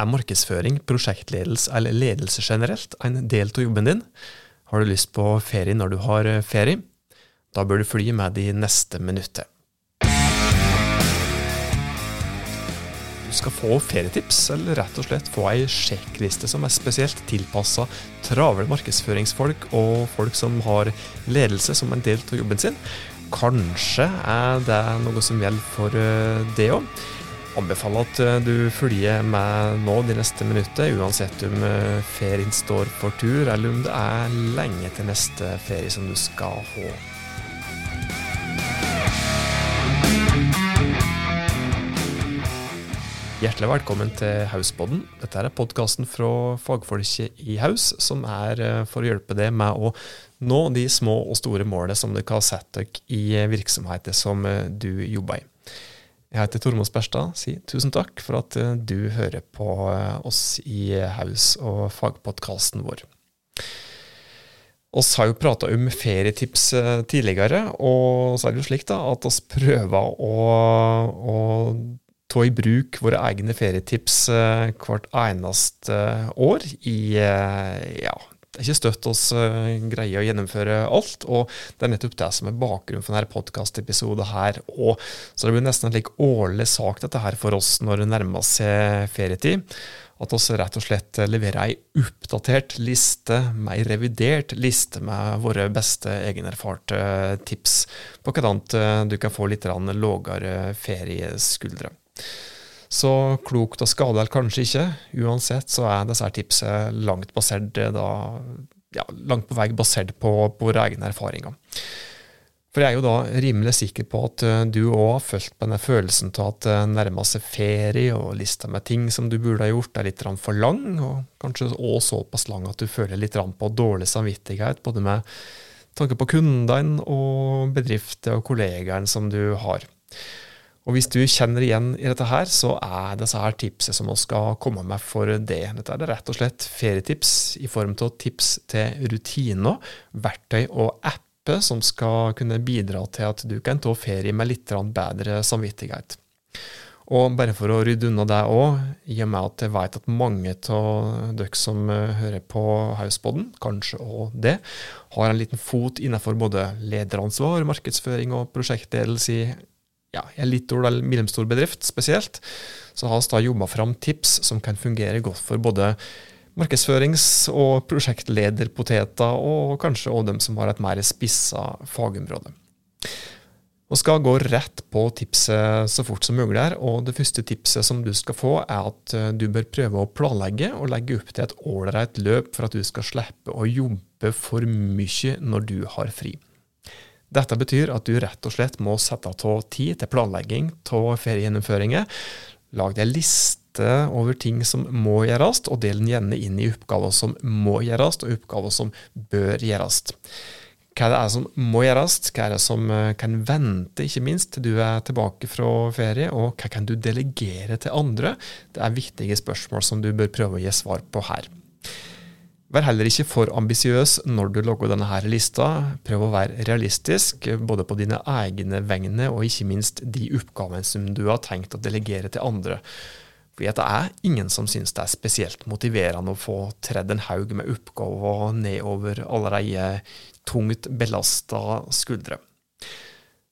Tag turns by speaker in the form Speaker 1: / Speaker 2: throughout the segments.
Speaker 1: Er markedsføring, prosjektledelse eller ledelse generelt en del av jobben din? Har du lyst på ferie når du har ferie? Da bør du fly med de neste minuttet. Du skal få ferietips, eller rett og slett få ei sjekkliste som er spesielt tilpassa travle markedsføringsfolk og folk som har ledelse som en del av jobben sin. Kanskje er det noe som gjelder for eh, det òg. Anbefaler at eh, du følger med nå de neste minuttene, uansett om eh, ferien står for tur, eller om det er lenge til neste ferie som du skal ha. Hjertelig velkommen til Hauspodden. Dette er podkasten fra fagfolket i Haus, som er eh, for å hjelpe deg med å nå de små og store målene som dere har satt dere i virksomheter som du jobber i. Jeg heter Tormod Sperstad. Si tusen takk for at eh, du hører på oss i Haus og fagpodkasten vår. Vi har jo prata om ferietips tidligere, og så er det jo slik da, at vi prøver å, å ta i bruk våre egne ferietips eh, hvert eneste år i eh, ja, er ikke støtt oss uh, greie å gjennomføre alt, og det er nettopp det som er bakgrunnen for denne podkastepisoden her. òg. så det blir nesten en like årlig sak dette her for oss når det nærmer seg ferietid. At vi rett og slett leverer ei oppdatert liste, ei revidert liste med våre beste egenerfarte tips på hvordan du kan få litt lavere ferieskuldre. Så klokt å skade eller kanskje ikke. Uansett så er disse tipsene langt, basert, da, ja, langt på vei basert på, på våre egne erfaringer. For jeg er jo da rimelig sikker på at eh, du òg har følt på denne følelsen av at det nærmer seg ferie, og lista med ting som du burde ha gjort, er litt for lang, og kanskje òg såpass lang at du føler litt på dårlig samvittighet, både med tanke på kundene og bedrifter og kollegaene som du har. Og hvis du kjenner igjen i dette her, så er disse her tipset som vi skal komme med for det. Dette er rett og slett ferietips i form av tips til rutiner, verktøy og apper som skal kunne bidra til at du kan ta ferie med litt bedre samvittighet. Og bare for å rydde unna det òg, i og med at jeg vet at mange av dere som hører på Hausboden, kanskje òg det, har en liten fot innenfor både lederansvar, markedsføring og prosjektledelse i ja, en liten eller mellomstor bedrift spesielt, så har vi jobba fram tips som kan fungere godt for både markedsførings- og prosjektlederpoteter, og kanskje også dem som har et mer spissa fagområde. Vi skal gå rett på tipset så fort som mulig. her, og Det første tipset som du skal få, er at eh, du bør prøve å planlegge og legge opp til et ålreit løp for at du skal slippe å jobbe for mye når du har fri. Dette betyr at du rett og slett må sette av tid til planlegging av feriegjennomføringer. Lag deg liste over ting som må gjøres, og del den gjerne inn i oppgaver som må gjøres, og oppgaver som bør gjøres. Hva er det som må gjøres, hva er det som eh, kan vente, ikke minst, til du er tilbake fra ferie, og hva kan du delegere til andre? Det er viktige spørsmål som du bør prøve å gi svar på her. Vær heller ikke for ambisiøs når du logger denne her lista. Prøv å være realistisk, både på dine egne vegne og ikke minst de oppgavene som du har tenkt å delegere til andre. Fordi det er ingen som syns det er spesielt motiverende å få tredd en haug med oppgaver nedover allerede tungt belasta skuldre.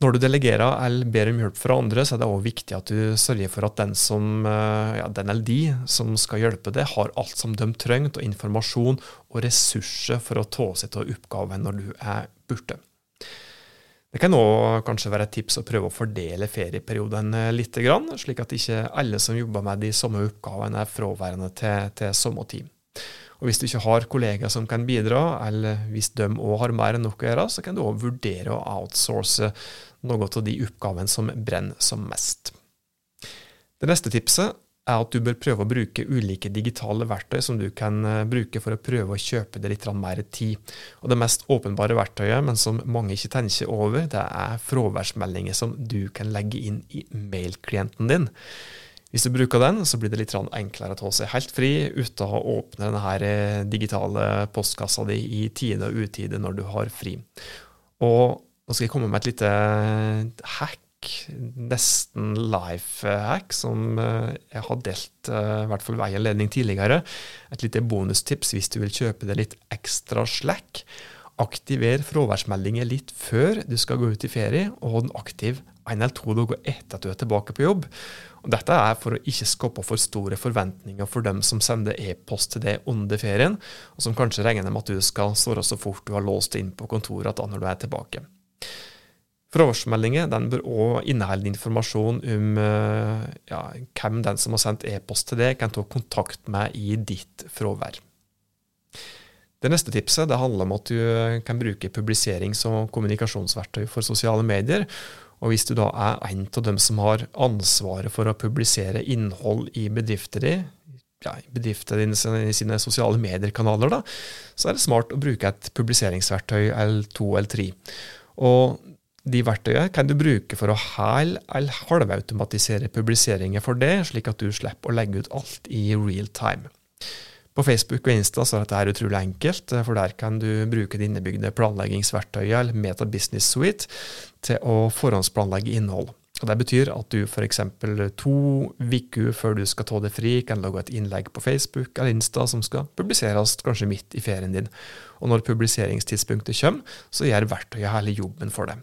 Speaker 1: Når du delegerer eller ber om hjelp fra andre, så er det også viktig at du sørger for at den, som, eh, ja, den eller de som skal hjelpe deg, har alt som de trenger av informasjon og ressurser for å ta seg av oppgaven når du er borte. Det kan òg kanskje være et tips å prøve å fordele ferieperioden litt, slik at ikke alle som jobber med de samme oppgavene, er fraværende til, til samme tid. Og Hvis du ikke har kollegaer som kan bidra, eller hvis de òg har mer enn nok å gjøre, så kan du òg vurdere å outsource noe av de oppgavene som brenner som mest. Det neste tipset er at du bør prøve å bruke ulike digitale verktøy som du kan eh, bruke for å prøve å kjøpe deg litt mer tid. Og Det mest åpenbare verktøyet, men som mange ikke tenker over, det er fraværsmeldinger som du kan legge inn i mailklienten din. Hvis du bruker den, så blir det litt enklere å ta seg helt fri uten å åpne denne eh, digitale postkassa di i tide og utide når du har fri. Og nå skal jeg komme med et lite hack nesten life hack, som jeg har delt i hvert fall ved anledning tidligere. Et lite bonustips hvis du vil kjøpe deg litt ekstra slack. Aktiver fraværsmeldinger litt før du skal gå ut i ferie, og hold den aktiv en eller to dager etter at du er tilbake på jobb. Og dette er for å ikke skape for store forventninger for dem som sender e-post til deg under ferien, og som kanskje regner med at du skal svare så fort du har låst inn på kontoret da når du er tilbake. Fraværsmeldinger bør òg inneholde informasjon om eh, ja, hvem den som har sendt e-post til deg, kan ta kontakt med i ditt fravær. Det neste tipset det handler om at du kan bruke publiserings- og kommunikasjonsverktøy for sosiale medier. Og hvis du da er en av dem som har ansvaret for å publisere innhold i bedrifter di, ja, bedrifter i sine sosiale medier-kanaler, så er det smart å bruke et publiseringsverktøy L2 eller 3. Og de verktøyene kan du bruke for å hel- eller halvautomatisere publiseringer for det, slik at du slipper å legge ut alt i real time. På Facebook og Insta så er dette utrolig enkelt, for der kan du bruke det innebygde planleggingsverktøyet eller Meta Business Suite til å forhåndsplanlegge innhold. Og Det betyr at du f.eks. to uker før du skal ta det fri, kan lage et innlegg på Facebook eller Insta som skal publiseres kanskje midt i ferien din. Og når publiseringstidspunktet kommer, så gjør verktøyet hele jobben for deg.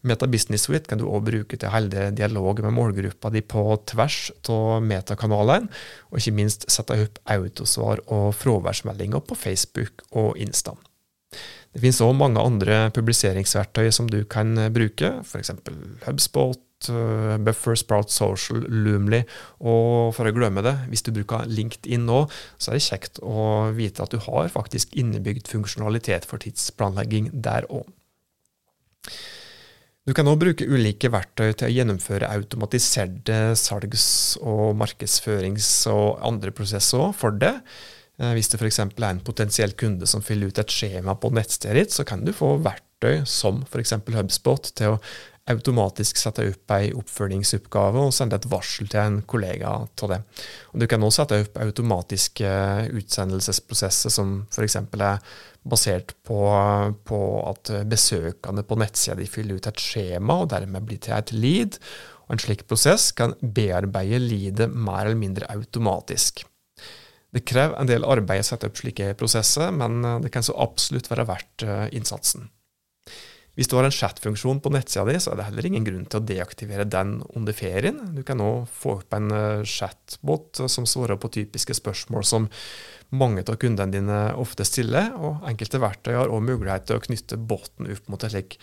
Speaker 1: Meta Business Suite kan du òg bruke til å holde dialog med målgruppa di på tvers av metakanalene, og ikke minst sette opp autosvar og fraværsmeldinger på Facebook og Insta. Det finnes òg mange andre publiseringsverktøy som du kan bruke, f.eks. Hubspot, eh, Buffer, Sprout Social, Loomly, og for å glemme det, hvis du bruker LinkedIn nå, så er det kjekt å vite at du har faktisk innebygd funksjonalitet for tidsplanlegging der òg. Du kan også bruke ulike verktøy til å gjennomføre automatiserte salgs- og markedsførings- og andre prosesser for det. Eh, hvis det f.eks. er en potensiell kunde som fyller ut et skjema på nettstedet ditt, så kan du få verktøy som f.eks. Hubspot til å automatisk sette opp ei oppfølgingsoppgave og sende et varsel til en kollega av det. Og du kan også sette opp automatiske utsendelsesprosesser som f.eks. er basert på, på, at besøkende på nettsida fyller ut et skjema og dermed blir til et lead. Og en slik prosess kan bearbeide leadet mer eller mindre automatisk. Det krever en del arbeid å sette opp slike prosesser, men det kan så absolutt være verdt eh, innsatsen. Hvis du har en chatfunksjon på nettsida di, så er det heller ingen grunn til å deaktivere den under ferien. Du kan òg få opp en eh, chatbot som svarer på typiske spørsmål som mange av kundene dine ofte stiller, og enkelte verktøy har også mulighet til å knytte boten opp mot et slik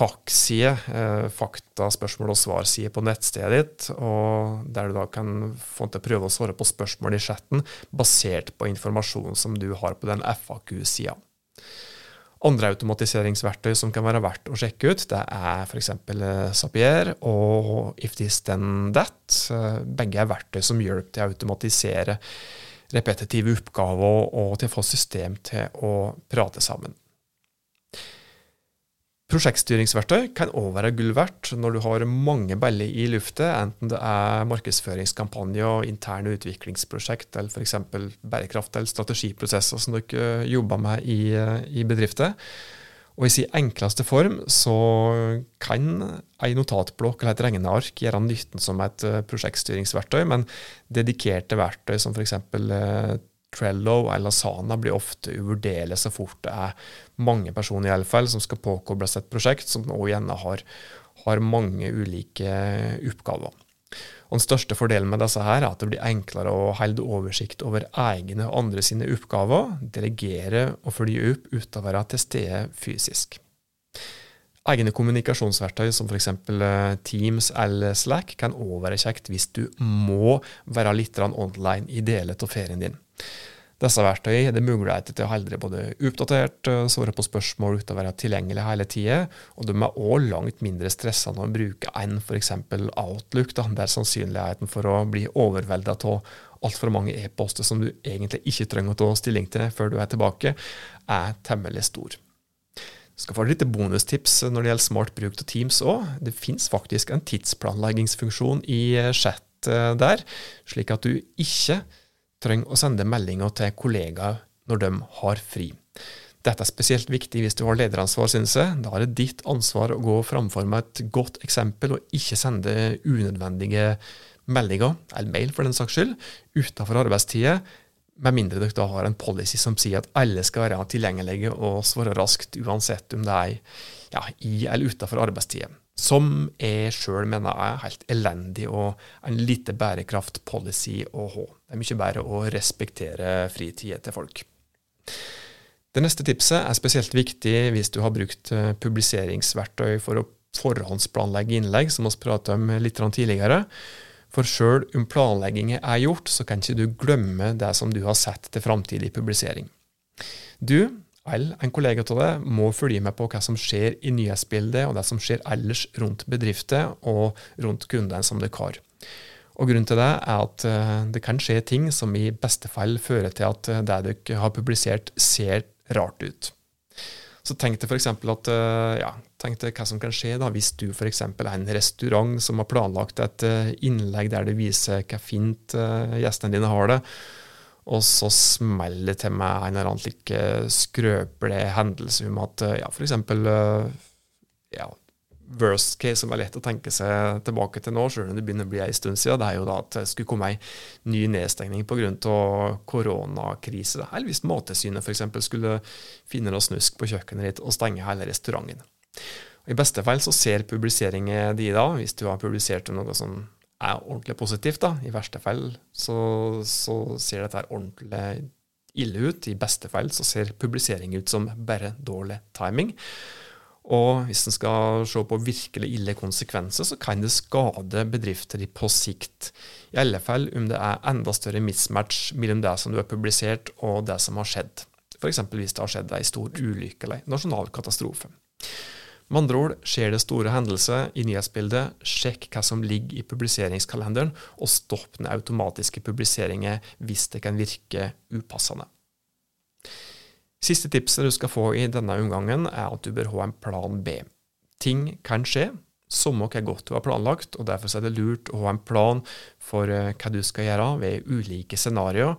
Speaker 1: faktside, eh, fakta, spørsmål og svar-side på nettstedet ditt, og der du da kan få til å prøve å svare på spørsmål i chatten basert på informasjon som du har på den FAQ-sida. Andre automatiseringsverktøy som kan være verdt å sjekke ut, det er f.eks. Eh, Zapier og If This Then That. Eh, begge er verktøy som hjelper til å automatisere repetitive oppgaver og til å få system til å prate sammen. Prosjektstyringsverktøy kan òg være gull verdt når du har mange baller i lufta, enten det er markedsføringskampanjer, interne utviklingsprosjekt eller f.eks. bærekraft eller strategiprosesser som dere jobber med i, i bedrifter. Og I sin enkleste form så kan ei notatblokk eller et regneark gjøre nytten som et eh, prosjektstyringsverktøy, men dedikerte verktøy som f.eks. Trello eller Sana blir ofte uvurderlig så fort det er mange personer i alle fall som skal påkobles et prosjekt som nå gjerne har, har mange ulike oppgaver. Og Den største fordelen med disse her er at det blir enklere å holde oversikt over egne og andre sine oppgaver, delegere og følge opp uten å være til stede fysisk. Egne kommunikasjonsverktøy som f.eks. Eh, Teams eller Slack kan òg være kjekt hvis du må være litt online i deler av ferien din. Disse verktøyene er det muligheter til å holde deg både oppdatert, eh, svare på spørsmål uten å være tilgjengelig hele tida, og de er òg langt mindre stressende å bruke enn f.eks. Outlook, da, der sannsynligheten for å bli overvelda av altfor mange e-poster som du egentlig ikke trenger å ta stilling til før du er tilbake, er temmelig stor. Skal få et lite bonustips når det gjelder smart bruk av Teams òg. Det finnes faktisk en tidsplanleggingsfunksjon i chat eh, der, slik at du ikke trenger å sende meldinger til kollegaer når de har fri. Dette er spesielt viktig hvis du har lederansvar, synes jeg. Da er det ditt ansvar å gå framfor med et godt eksempel, og ikke sende unødvendige meldinger, eller mail for den saks skyld, utenfor arbeidstida, med mindre dere da har en policy som sier at alle skal være tilgjengelige og svare raskt, uansett om det er ja, i eller utenfor arbeidstida. Som jeg sjøl mener er helt elendig og en lite bærekraft-policy å ha. Det er mye bedre å respektere fritida til folk. Det neste tipset er spesielt viktig hvis du har brukt eh, publiseringsverktøy for å forhåndsplanlegge innlegg, som vi pratet om litt tidligere. For sjøl om planleggingen er gjort, så kan ikke du glemme det som du har sett til framtidig publisering. Du, eller en kollega av deg, må følge med på hva som skjer i nyhetsbildet, og det som skjer ellers rundt bedrifter og rundt kundene som dere har. Og Grunnen til det er at eh, det kan skje ting som i beste fall fører til at det dere har publisert, ser rart ut. Så tenk deg f.eks. at eh, ja, tenk deg hva som kan skje da, hvis du f.eks. er en restaurant som har planlagt et eh, innlegg der du viser hva fint uh, gjestene dine har det, og så smeller det til meg en eller annen like skrøpelig hendelse om at ja, f.eks. Ja, worst case som er lett å tenke seg tilbake til nå, selv om det begynner å bli en stund siden, det er jo da at det skulle komme en ny nedstengning pga. koronakrise. Eller hvis Mattilsynet f.eks. skulle finne noe snusk på kjøkkenet ditt og stenge hele restauranten. I beste fall så ser publiseringen de da, hvis du har publisert noe som er ordentlig positivt, da. I verste fall så, så ser dette ordentlig ille ut. I beste fall så ser publisering ut som bare dårlig timing. Og hvis en skal se på virkelig ille konsekvenser, så kan det skade bedrifter på sikt. I alle fall om det er enda større mismatch mellom det som du har publisert og det som har skjedd. F.eks. hvis det har skjedd en stor ulykke eller nasjonal katastrofe. Med andre ord, skjer det store hendelser i nyhetsbildet, sjekk hva som ligger i publiseringskalenderen, og stopp den automatiske publiseringen hvis det kan virke upassende. Siste tipset du skal få i denne omgangen, er at du bør ha en plan B. Ting kan skje, som nok er godt du har planlagt, og derfor er det lurt å ha en plan for eh, hva du skal gjøre ved ulike scenarioer,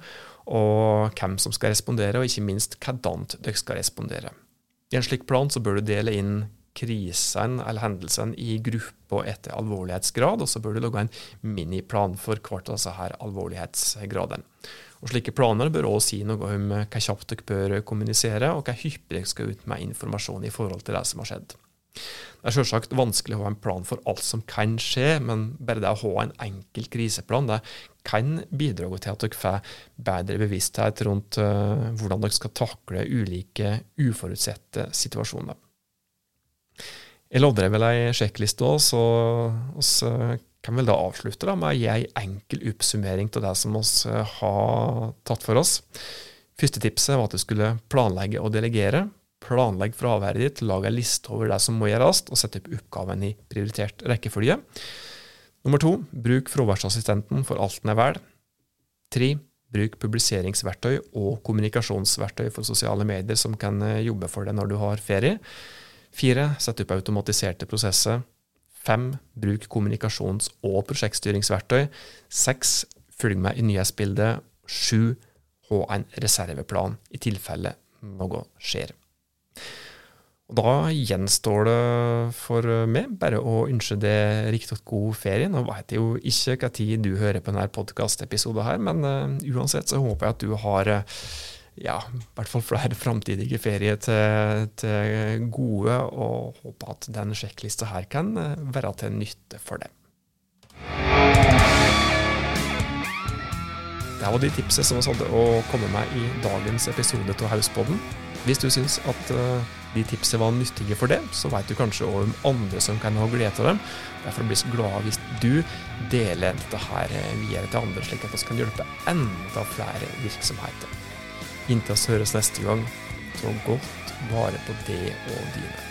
Speaker 1: og hvem som skal respondere, og ikke minst hvordan dere skal respondere. I en slik plan bør du dele inn krisen eller hendelsen i grupper etter alvorlighetsgrad, og så bør du lage en miniplan for hvert av disse alvorlighetsgradene. Og Slike planer bør også si noe om hva kjapt dere bør kommunisere, og hva hyppig dere skal ut med informasjon i forhold til det som har skjedd. Det er selvsagt vanskelig å ha en plan for alt som kan skje, men bare det å ha en enkel kriseplan det kan bidra til at dere får bedre bevissthet rundt uh, hvordan dere skal takle ulike uforutsette situasjoner. Jeg lovde dere vel ei sjekkliste òg, så vi kan vel da avslutte da med å gi ei enkel oppsummering av det som vi eh, har tatt for oss. Første tipset var at du skulle planlegge og delegere. Planlegg fraværet ditt, lag ei liste over det som må gjøres, og sett opp oppgaven i prioritert rekkefølge. Nummer to, bruk fraværsassistenten for alt den er vel. Tre, bruk publiseringsverktøy og kommunikasjonsverktøy for sosiale medier som kan eh, jobbe for deg når du har ferie. Fire, sett opp automatiserte prosesser. Fem, bruk kommunikasjons- og prosjektstyringsverktøy. 6. følg med i nyhetsbildet. 7. ha en reserveplan i tilfelle noe skjer. Og Da gjenstår det for meg bare å ønske deg riktig god ferie. Nå vet jeg jo ikke hva tid du hører på denne podkastepisoden, men uh, uansett så håper jeg at du har uh, ja, i hvert fall flere framtidige ferier til, til, gode, og håper at den sjekklista her kan eh, være til nytte for dem. Det var de tipsene som vi hadde å komme med i dagens episode av Hauspodden. Hvis du syns at uh, de tipsene var nyttige for deg, så vet du kanskje òg om andre som kan ha glede av dem. Derfor blir vi glad hvis du deler dette her videre til andre, slik at vi kan hjelpe enda flere virksomheter. Inntil vi høres neste gang, ta godt vare på det og dine.